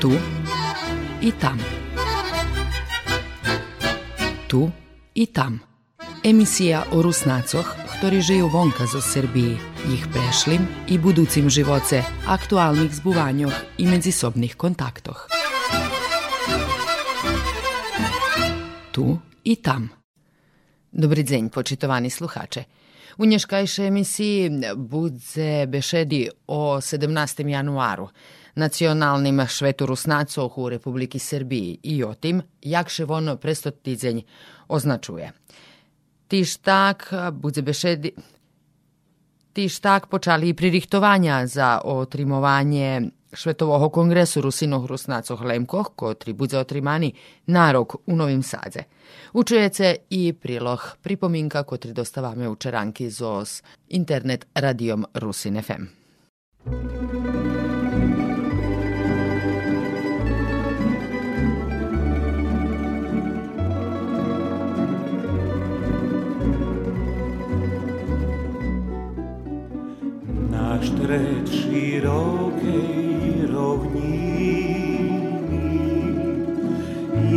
Tu i tam. Tu i tam. Emisija o Rusnacoch, ktorí žijú vonka zo Srbiji, ich prešlim i buducim živoce, aktualnih zbuvanjoh i međusobnih kontaktoh. Tu i tam. Dobri dzenj, počitovani sluhače. U nješkajšej emisiji budze bešedi o 17. januaru, nacionalnim švetoru snacohu u Republiki Srbiji i o tim jakševono prestotidzenj označuje. Ti štak budze bešedi... Ti štak počali i pririchtovanja za otrimovanje Švetovoho kongresu Rusinoh Rusnacoh Lemkoh, kotri budze otrimani narok u Novim Sadze. Učuje se i priloh pripominka kotri dostavame u čeranki zos internet radijom Rusin FM. Tret širokej rovniny,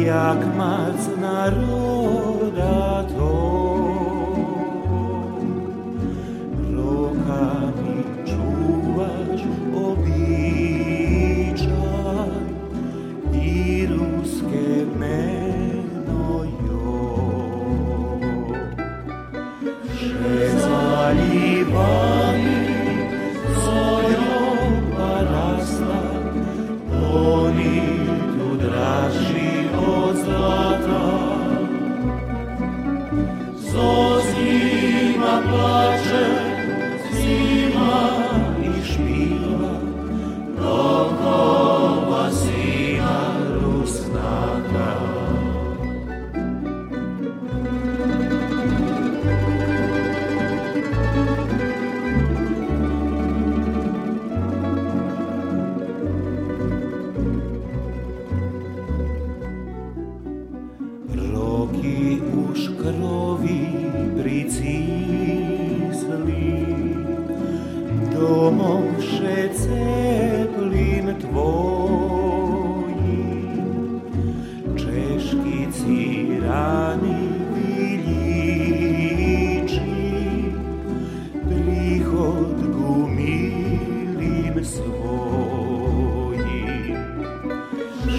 jak mac národa to.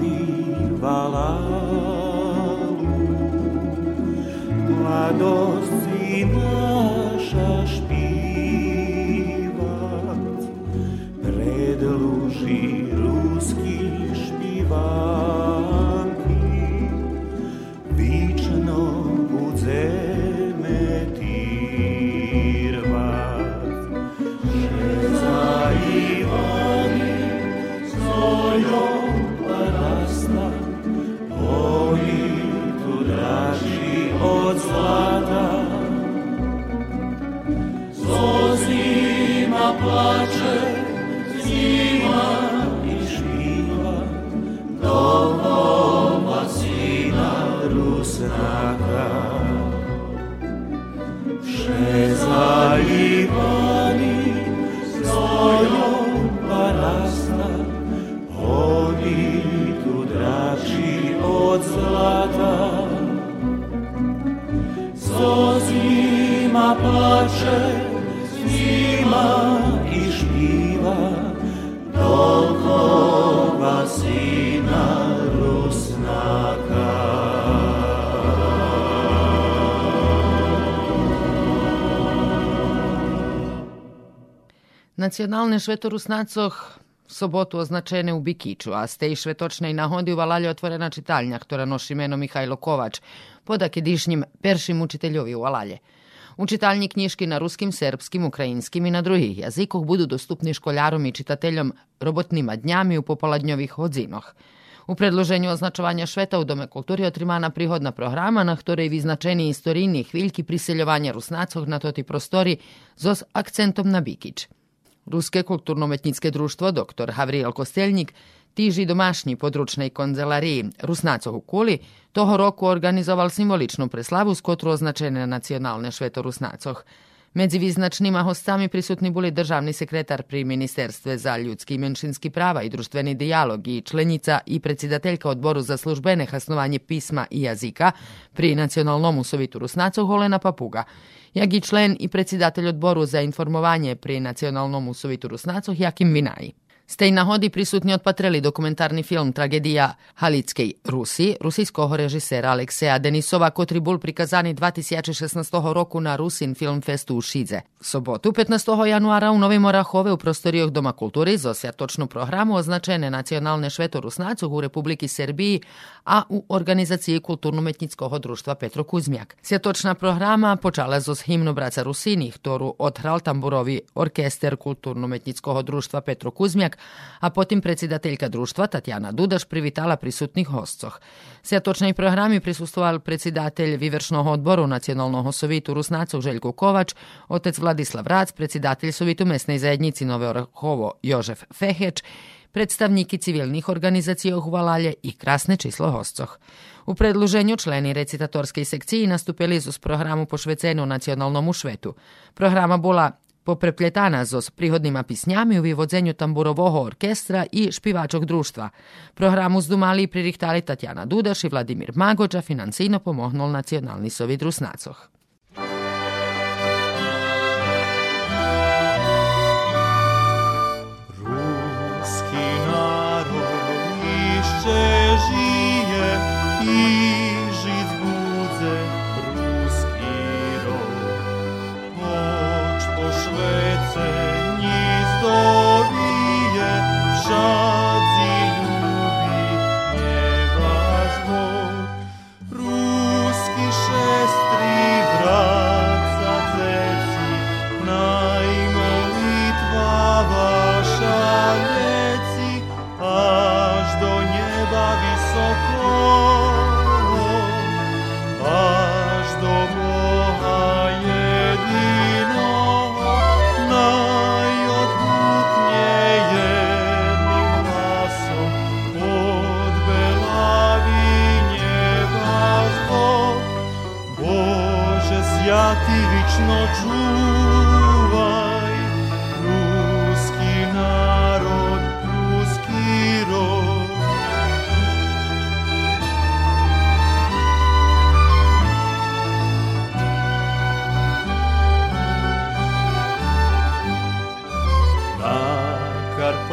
divala mladost Nacionalne švetorusnacoh sobotu označene u Bikiću, a ste i švetočnej nahodi u Valalje otvorena čitalnja, która nosi imeno Mihajlo Kovač, podak je dišnjim peršim učiteljovi u Valalje. U čitalni knjiški na ruskim, serbskim, ukrajinskim i na drugih jazikoh budu dostupni školjarom i čitateljom robotnima dnjami u popoladnjovih hodzinoh. U predloženju označovanja šveta u Dome kulturi otrimana prihodna programa, na ktorej vyznačeni istorijni hviljki priseljovanja Rusnacog na toti prostori zos akcentom na Bikić. Ruske kulturno-umetnické društvo dr. Havriel Kosteljnik tiži domašnji područnej konzelariji Rusnacov u toho roku organizoval simboličnu preslavu s kotru označene nacionalne šveto-Rusnacoh. Medzi význačnýma hostami prisutni boli državni sekretar pri Ministerstve za ljudski i menšinski prava i društveni dijalog i členica i predsjedateljka odboru za službene hasnovanje pisma i jazika pri Nacionalnom sovitu Rusnacov Holena Papuga, jak i člen i predsjedatelj odboru za informovanje pri Nacionalnom sovitu Rusnacov Jakim Vinaji. Z tej nahody prisutni odpatreli dokumentarni film Tragedija Halickej Rusi, rusijskog režisera Alekseja Denisova, kotri bol prikazani 2016 roku na Rusin Film Festu u Šidze. Sobotu 15. januara u Novim Orahove u prostorijog Doma kulturi za točnu programu označene nacionalne švetorusnacog u Republiki Srbiji, a u organizaciji kulturno-metnickog društva Petro Kuzmjak. Sjatočna programa počala zos himnu braca Rusini, ktoru odhral tamburovi orkester kulturno-metnickog društva Petro Kuzmjak, a potim predsjedateljka društva Tatjana Dudaš privitala prisutnih hostcoh. Sjatočnej programi prisustoval predsjedatelj Vivršnog odboru Nacionalnog sovitu Rusnacov Željko Kovač, otec Vladislav Rac, predsjedatelj Sovitu mesnej zajednici Nove Orahovo Jožef Feheč, predstavniki civilnih organizacija i krasne číslo hostcoh. U predluženju členi recitatorskej sekciji nastupili su s programu pošvecenu nacionalnom švetu. Programa bola poprepletana zo s prihodnima pisnjami u vyvodzenju tamburovoho orkestra i špivačog društva. Programu zdumali i pririhtali Tatjana Dudaš i Vladimir Magođa, financijno pomohnul Nacionalni God.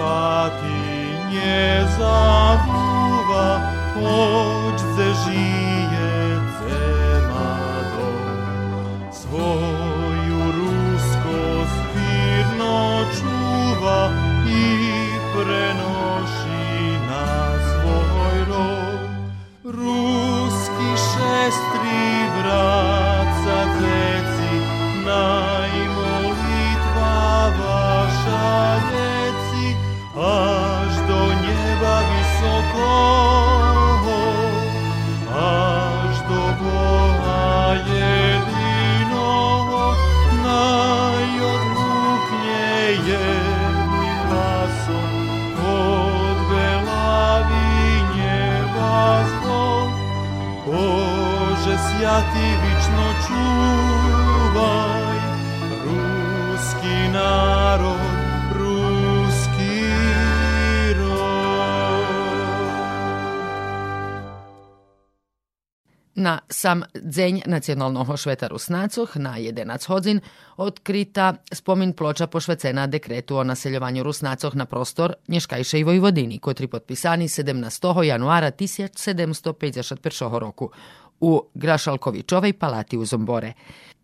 Batinje zavuva, oč zežije cemado. Svoju rusko zbirno čuva i prenosi na svoj rod. Ruski šestri brat dzieci, na sam dzenj nacionalnog šveta Rusnacoh na 11 hodzin odkrita spomin ploča pošvecena dekretu o naseljovanju Rusnacoh na prostor Nješkajše i Vojvodini, kotri potpisani 17. januara 1751 roku u Grašalkovičovej palati u Zombore.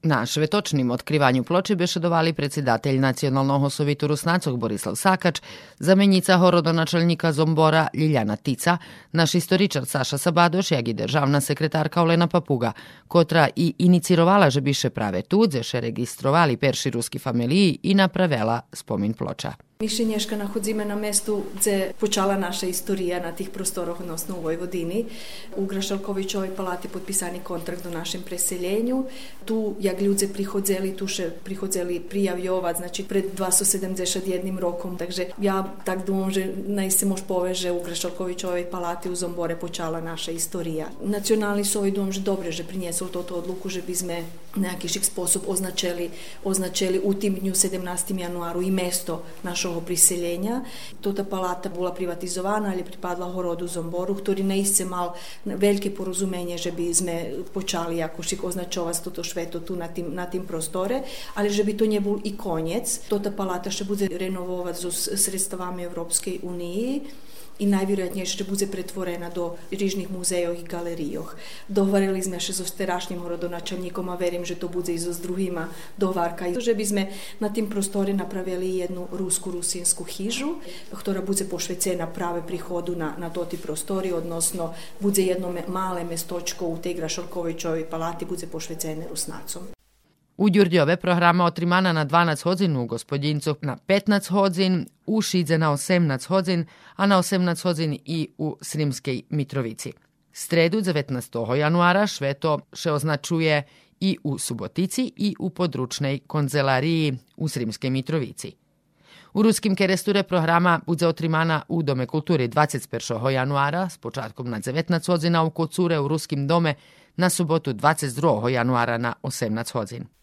На шветочним откривању плочи беше довали председател Националного совиту Руснацог Борислав Сакач, заменица городоначалника Зомбора Лилјана Тица, наш историчар Саша Сабадош, ја ги државна секретарка Олена Папуга, котра и иницировала же бише праве тудзе, ше регистровали перши руски фамилии и направела спомин плоча. Mišljenješka nachodzimy na mestu, gdje počala naša istorija na tih prostorah, odnosno u Vojvodini. U Grašalkovićovoj palati potpisani kontrakt do našem preseljenju. Tu, jak ljudze prihodzeli, tu še prihodzeli prijavljovat, znači pred 271 rokom. Takže ja tak dumam, že naj se mož poveže u Grašalkovićovoj palati u Zombore počala naša istorija. Nacionalni soj dom, že dobre, že prinjesu to to odluku, že bizme na jakiś sposób označili, označili u tim dnju 17. januaru i mesto našeg priseljenja. Tota palata bila privatizovana, ali pripadla horodu Zomboru, ktorý neisce mal velike porozumenje, že bi sme počali jakošik označovati toto šveto tu na tim, na tim prostore, ali že bi to nje bol i konjec. Tota palata še bude renovovat s sredstvami Evropske unije i najvjerojatnije ще bude pretvorena do rižnih muzejov i galerijoh. Dovarili sme še so sterašnjim horodonačelnikom, a verim, že to bude i so s druhima dovarka. I že by sme na tim prostori napravili jednu rusku rusinsku hižu, ktorá bude pošvecena prave prihodu na, na toti prostori, odnosno bude jedno male mestočko u tej Grašorkovićovoj palati bude pošvecene rusnacom. U Ďurďove programa otrimana na 12 hodin, u Gospodincu na 15 hodin, u Šidze na 18 hodin, a na 18 hodin i u Srimskej Mitrovici. Stredu 19. januara šveto še označuje i u Subotici i u područnej konzelariji u Srimskej Mitrovici. U ruskim keresture programa bude otrimana u Dome kulturi 21. januara s počatkom na 19 hodina u Kocure u Ruskim dome na subotu 22. januara na 18 hodin.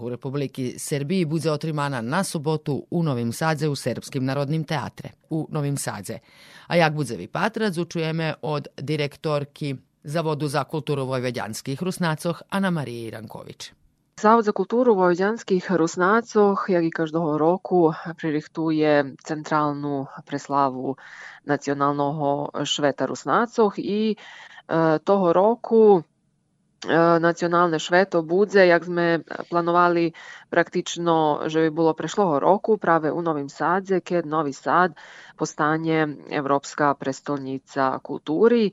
U Republiki Srbiji bude otrimana na subotu u Novim Sadze u Srpskim narodnim teatre u Novim Sadze. A jak bude vi patrac, učujeme od direktorki Zavodu za kulturu vojvedjanskih Rusnacoh Ana Marije Iranković. Zavod za kulturu vojvodjanskih Rusnacoh, jak i každého roku, pririchtuje centralnu preslavu nacionalnog šveta Rusnacoh i e, toho roku Е, національне швето буде, як ми планували практично, що було пройшлого року, праве у Новім Саді, кед Новий Сад постане Європейська престольниця культури.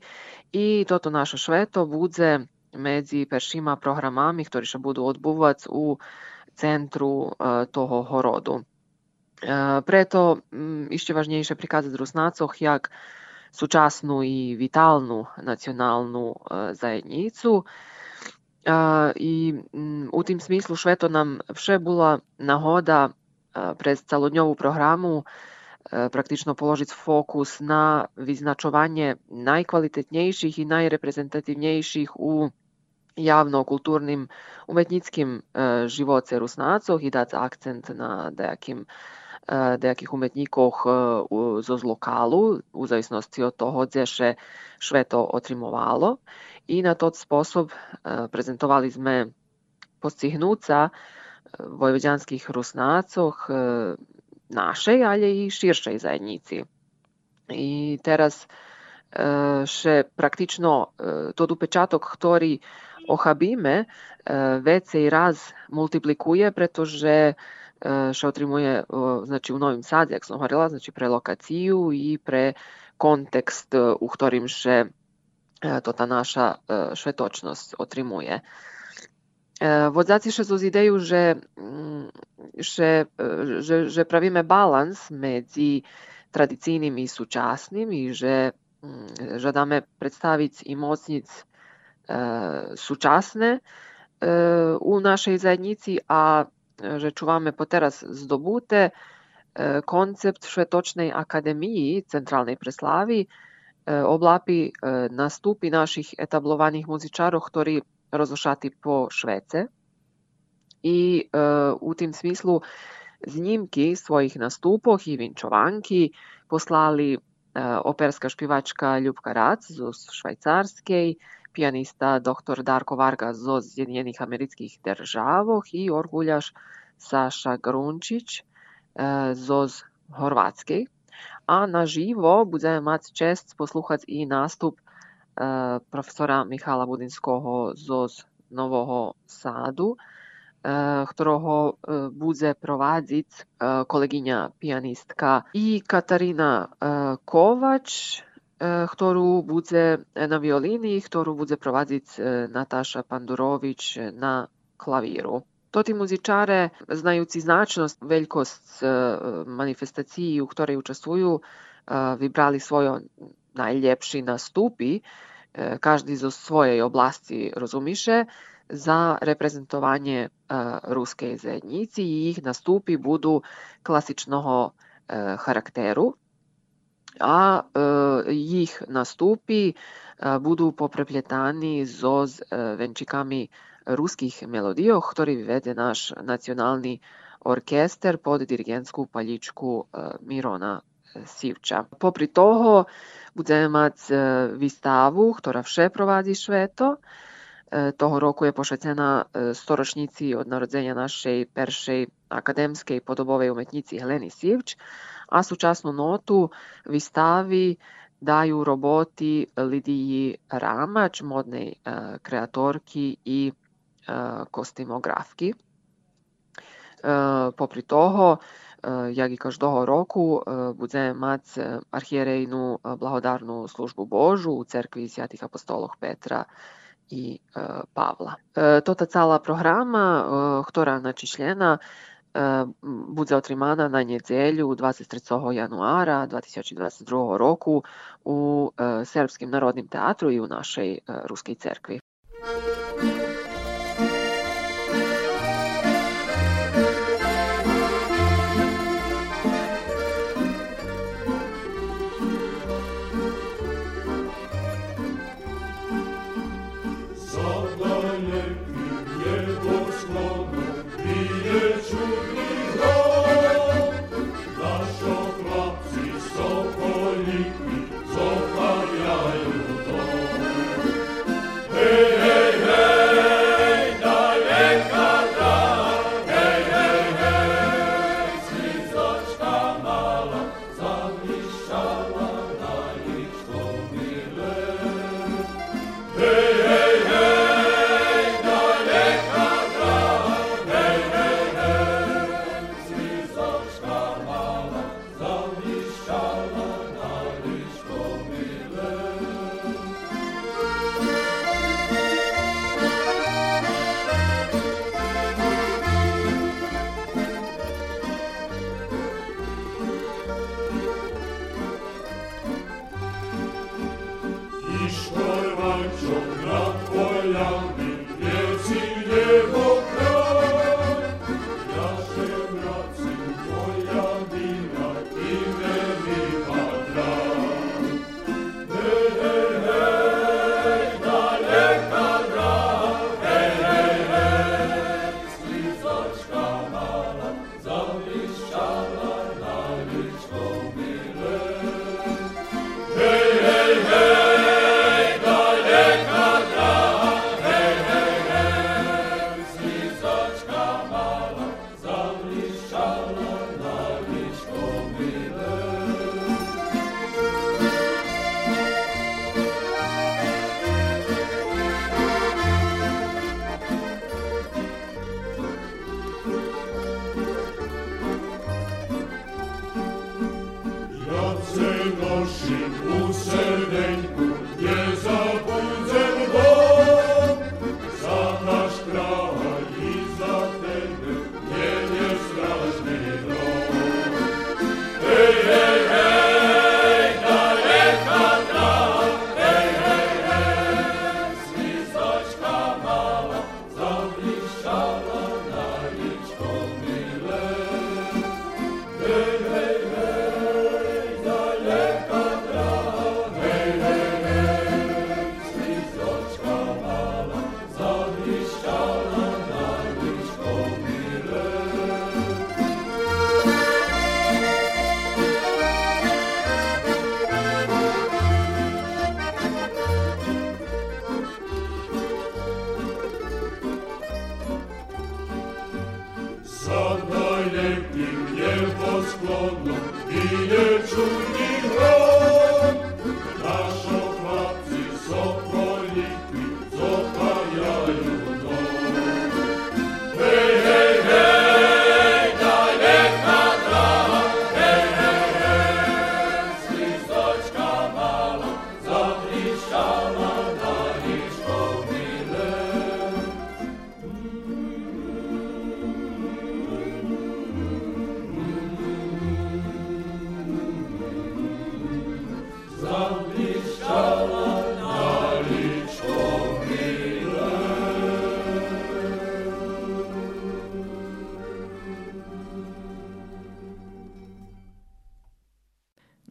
І тото наше швето буде меді першими програмами, які ще будуть відбуватися у центру е, того городу. Е, прето, іще важніше приказати руснацох, як сучасну і вітальну національну заєдніцю – і у тим smislu Швето нам вже була нагода през цілодньову програму praktično položiti fokus na vyznačovanje najkvalitetnejších i najreprezentativnejších u javno-kulturnim umetnickim živoce rusnacov i dati akcent na nejakým nejakých umetníkoch zo z lokálu, u závislosti od toho, kde še šveto otrimovalo. I na tot spôsob prezentovali sme postihnúca vojvoďanských rusnácoch našej, ale i širšej zajednici. I teraz še praktično tot upečatok, ktorý ochabíme, vecej raz multiplikuje, pretože Е, що отримує znači, у новім саді, як говорила, znači, pre lokaciju i pre kontekst u ktorim še to ta naša švetočnost otrimuje. Водзаци ще з ідею, že, že, že, že правиме баланс меѓу традиційним і сучасним, і že жадаме представити і моцніць е, сучасне е, у нашій задніці, а rzeczówamy po teraz zdobute koncept Szwetocznej Akademii Centralnej Preslavi oblapi nastupi naših etablowanych muzičarów, którzy rozruszati po Szwece. I u tym smyslu znimki svojih nastupoh i vinčovanki poslali operska špivačka Ljubka Rac z Švajcarskiej, pijanista dr. Darko Varga Zoz iz Sjedinjenih američkih državoh i orguljaš Saša Grunčić Zoz Horvatski. A na živo budeme imati čest posluhati i nastup profesora Mihala Budinskoho Zoz Novoho Sadu, ktorého bude provádziť kolegyňa pianistka i Katarína Kovač, E, którą bude e, na wiolini, którą bude prowadzić e, Natasza Pandurowicz na klawiru. Toti muzičare, znajući značnost, veljkost manifestaciji u ktorej učestvuju, vybrali svojo najljepši nastupi, každý zo svojej oblasti rozumiše, za reprezentovanje ruske zajednici i ih nastupi budu klasičnoho charakteru. а їх наступи будуть попреплетані з венчиками ruskih melodijo, ktorý vede náš nacionalni orkester pod dirigentsku paljičku Mirona Sivča. Popri toho budeme imati vistavu, ktorá vše provádzi Šveto, Е, того року я пошацена е, сторочниці од народження нашої першої академської подобової уметниці Гелені Сівч, а сучасну ноту виставі даю роботи Лідії Рамач, модної е, креаторки і костимографки. Попри того, як і кожного року, буде мати архієрейну благодарну службу Божу у церкві святих апостолів Петра – і е, Павла. Е, То та ціла програма, е, яка значить, члена буде отримана на неділю 23 януара 2022 року у Сербському народним театру і у нашій Руській церкві.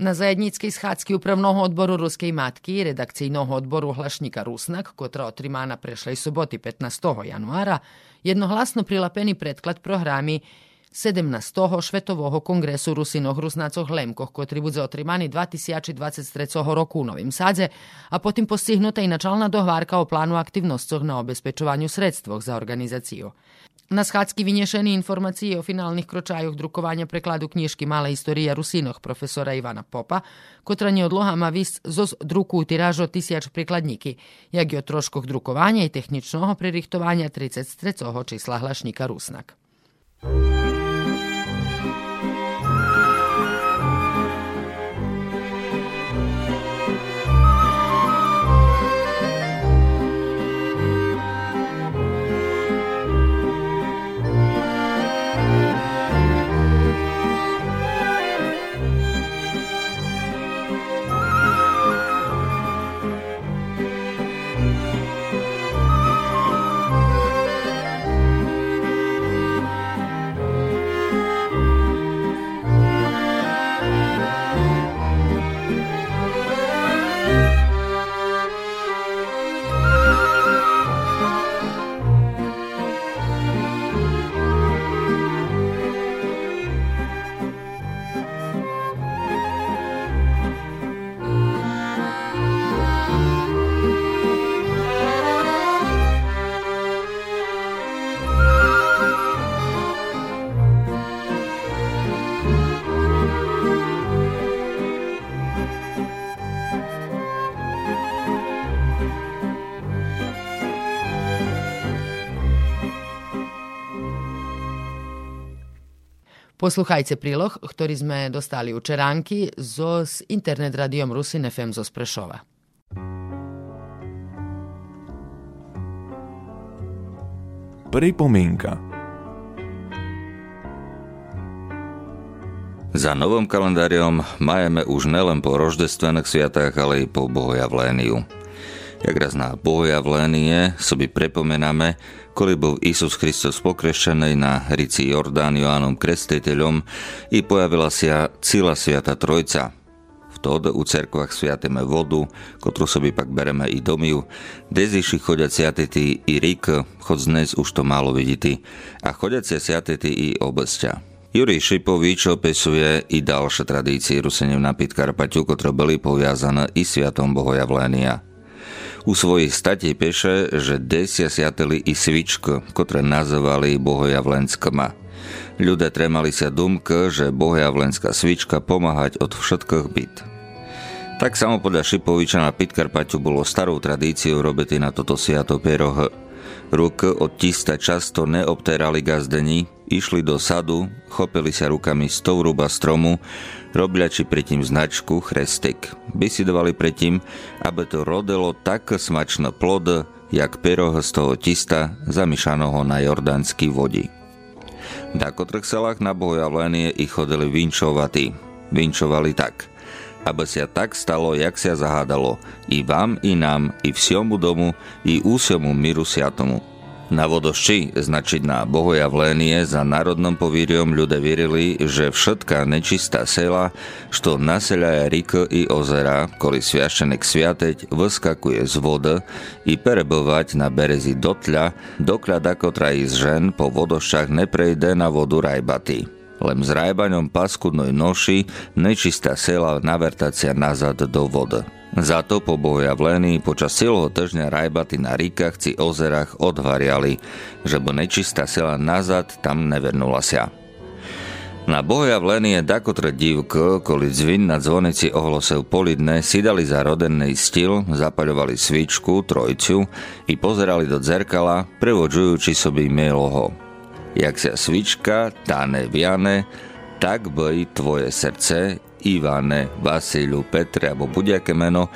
Na zajedníckej schádzky upravného odboru Ruskej matky i redakcijnog odboru Hlašnika Rusnak, kotra otrimana prešlej soboti 15. januara, jednohlasno prilapeni predklad programi 17. švetového kongresu Rusinoh Rusnacov Lemkoh, kotri budze otrimani 2023 roku u Novim Sadze, a potim postignuta i načalna dohvarka o planu aktivnostoch na obezpečovanju sredstvoh za organizaciju. Na schádzky vynešení informácie o finálnych kročajoch drukovania prekladu knižky Malá história Rusinoch profesora Ivana Popa, kotra neodloha má vysť zo druku tirážo tisiač prikladníky, jak i o troškoch drukovania i techničného pririchtovania 33. čísla hlašníka Rusnak. Posluchajte prilog, ktorý sme dostali u Čeránky zo s internet radiom Rusin FM zo Sprešova. Pripomienka Za novom kalendáriom majeme už nelen po roždestvených sviatách, ale i po bohojavléniu. Jak raz na bohojavlénie sobi bol Isus Kristus pokrešený na rici Jordán Joánom Krestiteľom i pojavila sa cíla Sviata Trojca. Vtod u cerkvách sviateme vodu, kotru sobi pak bereme i domiu, deziši chodia siatety i rik, chod dnes už to málo vidíte, a chodiacia siatety i obesťa. Jurij Šipovič opisuje i ďalšie tradície rusením na Pitkarpaťu, ktoré boli poviazané i sviatom bohojavlénia. U svojich statí píše, že desia siateli i svičko, ktoré nazvali bohojavlenskma. Ľudia tremali sa dumk, že bohojavlenská svička pomáhať od všetkých byt. Tak samo podľa Šipoviča na Pitkarpaťu bolo starou tradíciou robiť na toto siato pieroh. Ruk od tista často neobterali gazdení, išli do sadu, chopili sa rukami z touruba stromu robiači predtým značku chrestek. Bisidovali predtým, aby to rodilo tak smačno plod, jak peroh z toho tista zamyšaného na jordánsky vodi. V dakotrchselách na bojavlenie ich chodili vinčovatí. Vinčovali tak – aby sa tak stalo, jak sa zahádalo, i vám, i nám, i vsiomu domu, i úsiomu miru siatomu. Na vodošči, značiť na bohojavlenie za národnom povíriom ľudia vierili, že všetká nečistá sela, što naseľaja rik i ozera, koli sviašenek sviateť, vyskakuje z vody i perebovať na berezi dotľa, dokľad ako trají z žen po vodošťach neprejde na vodu rajbaty len s rajbaňom paskudnoj noši nečistá sela navertácia nazad do vody. Za to po boja v Leni počas celého týždňa rajbaty na ríkach či ozerách odvariali, že bo nečistá sela nazad tam nevernula sa. Na boja v Leni je dakotre divko, koli zvin na zvonici ohlosev polidne, si dali za rodenný styl, zapaľovali svičku, trojciu i pozerali do zerkala, prevodžujúči soby mieloho jak sa svička táne viane, tak by tvoje srdce, Ivane, Vasilu, Petre alebo budiaké meno,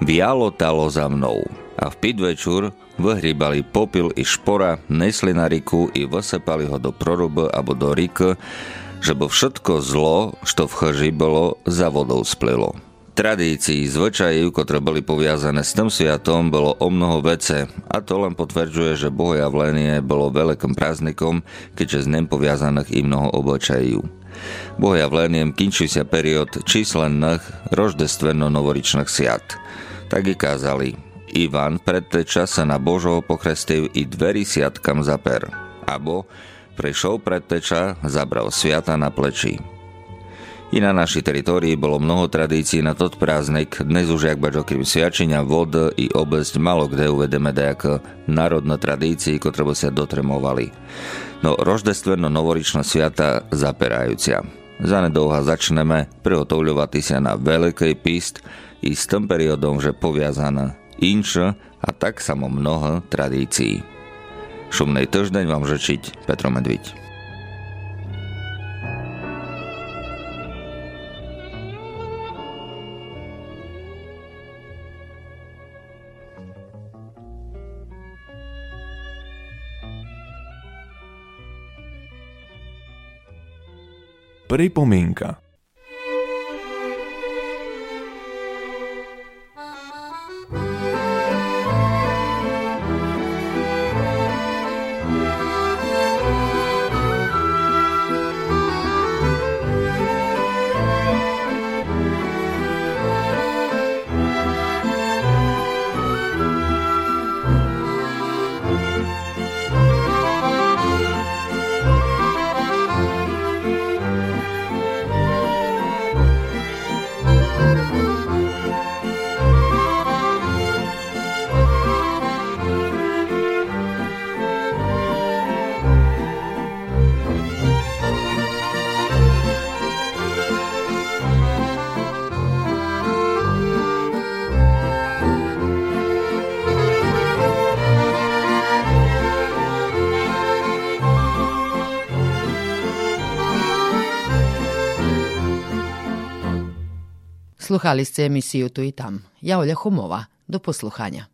vialotalo za mnou. A v pit večer vyhrýbali popil i špora, nesli na riku i vysepali ho do proruby alebo do rik, že bo všetko zlo, što v chrži bolo, za vodou splilo tradícií, zvyčajú, ktoré boli poviazané s tým sviatom, bolo o mnoho vece a to len potvrdzuje, že bohojavlenie bolo veľkým prázdnikom, keďže z nem poviazaných i mnoho obyčajú. Sa period číslenných roždestveno-novoričných siat. Tak i kázali, Ivan predteča sa na Božoho pokrestil i dveri siatkam zaper, abo prišiel predteča, zabral sviata na pleči. I na našej teritórii bolo mnoho tradícií na tot prázdnik, dnes už jak bač okrem sviačenia, vod i obesť malo kde uvedeme dejak národné tradícii, ktoré sa dotremovali. No roždestveno novoričná sviata zaperajúcia. Zanedouha začneme prihotovľovať sa na veľký pist i s tým periodom, že poviazaná inč a tak samo mnoho tradícií. Šumnej týždeň vám žečiť Petro Medviť. prej. Sluhali ste emisiju Tu i tam. Ja Olja Homova. Do posluhanja.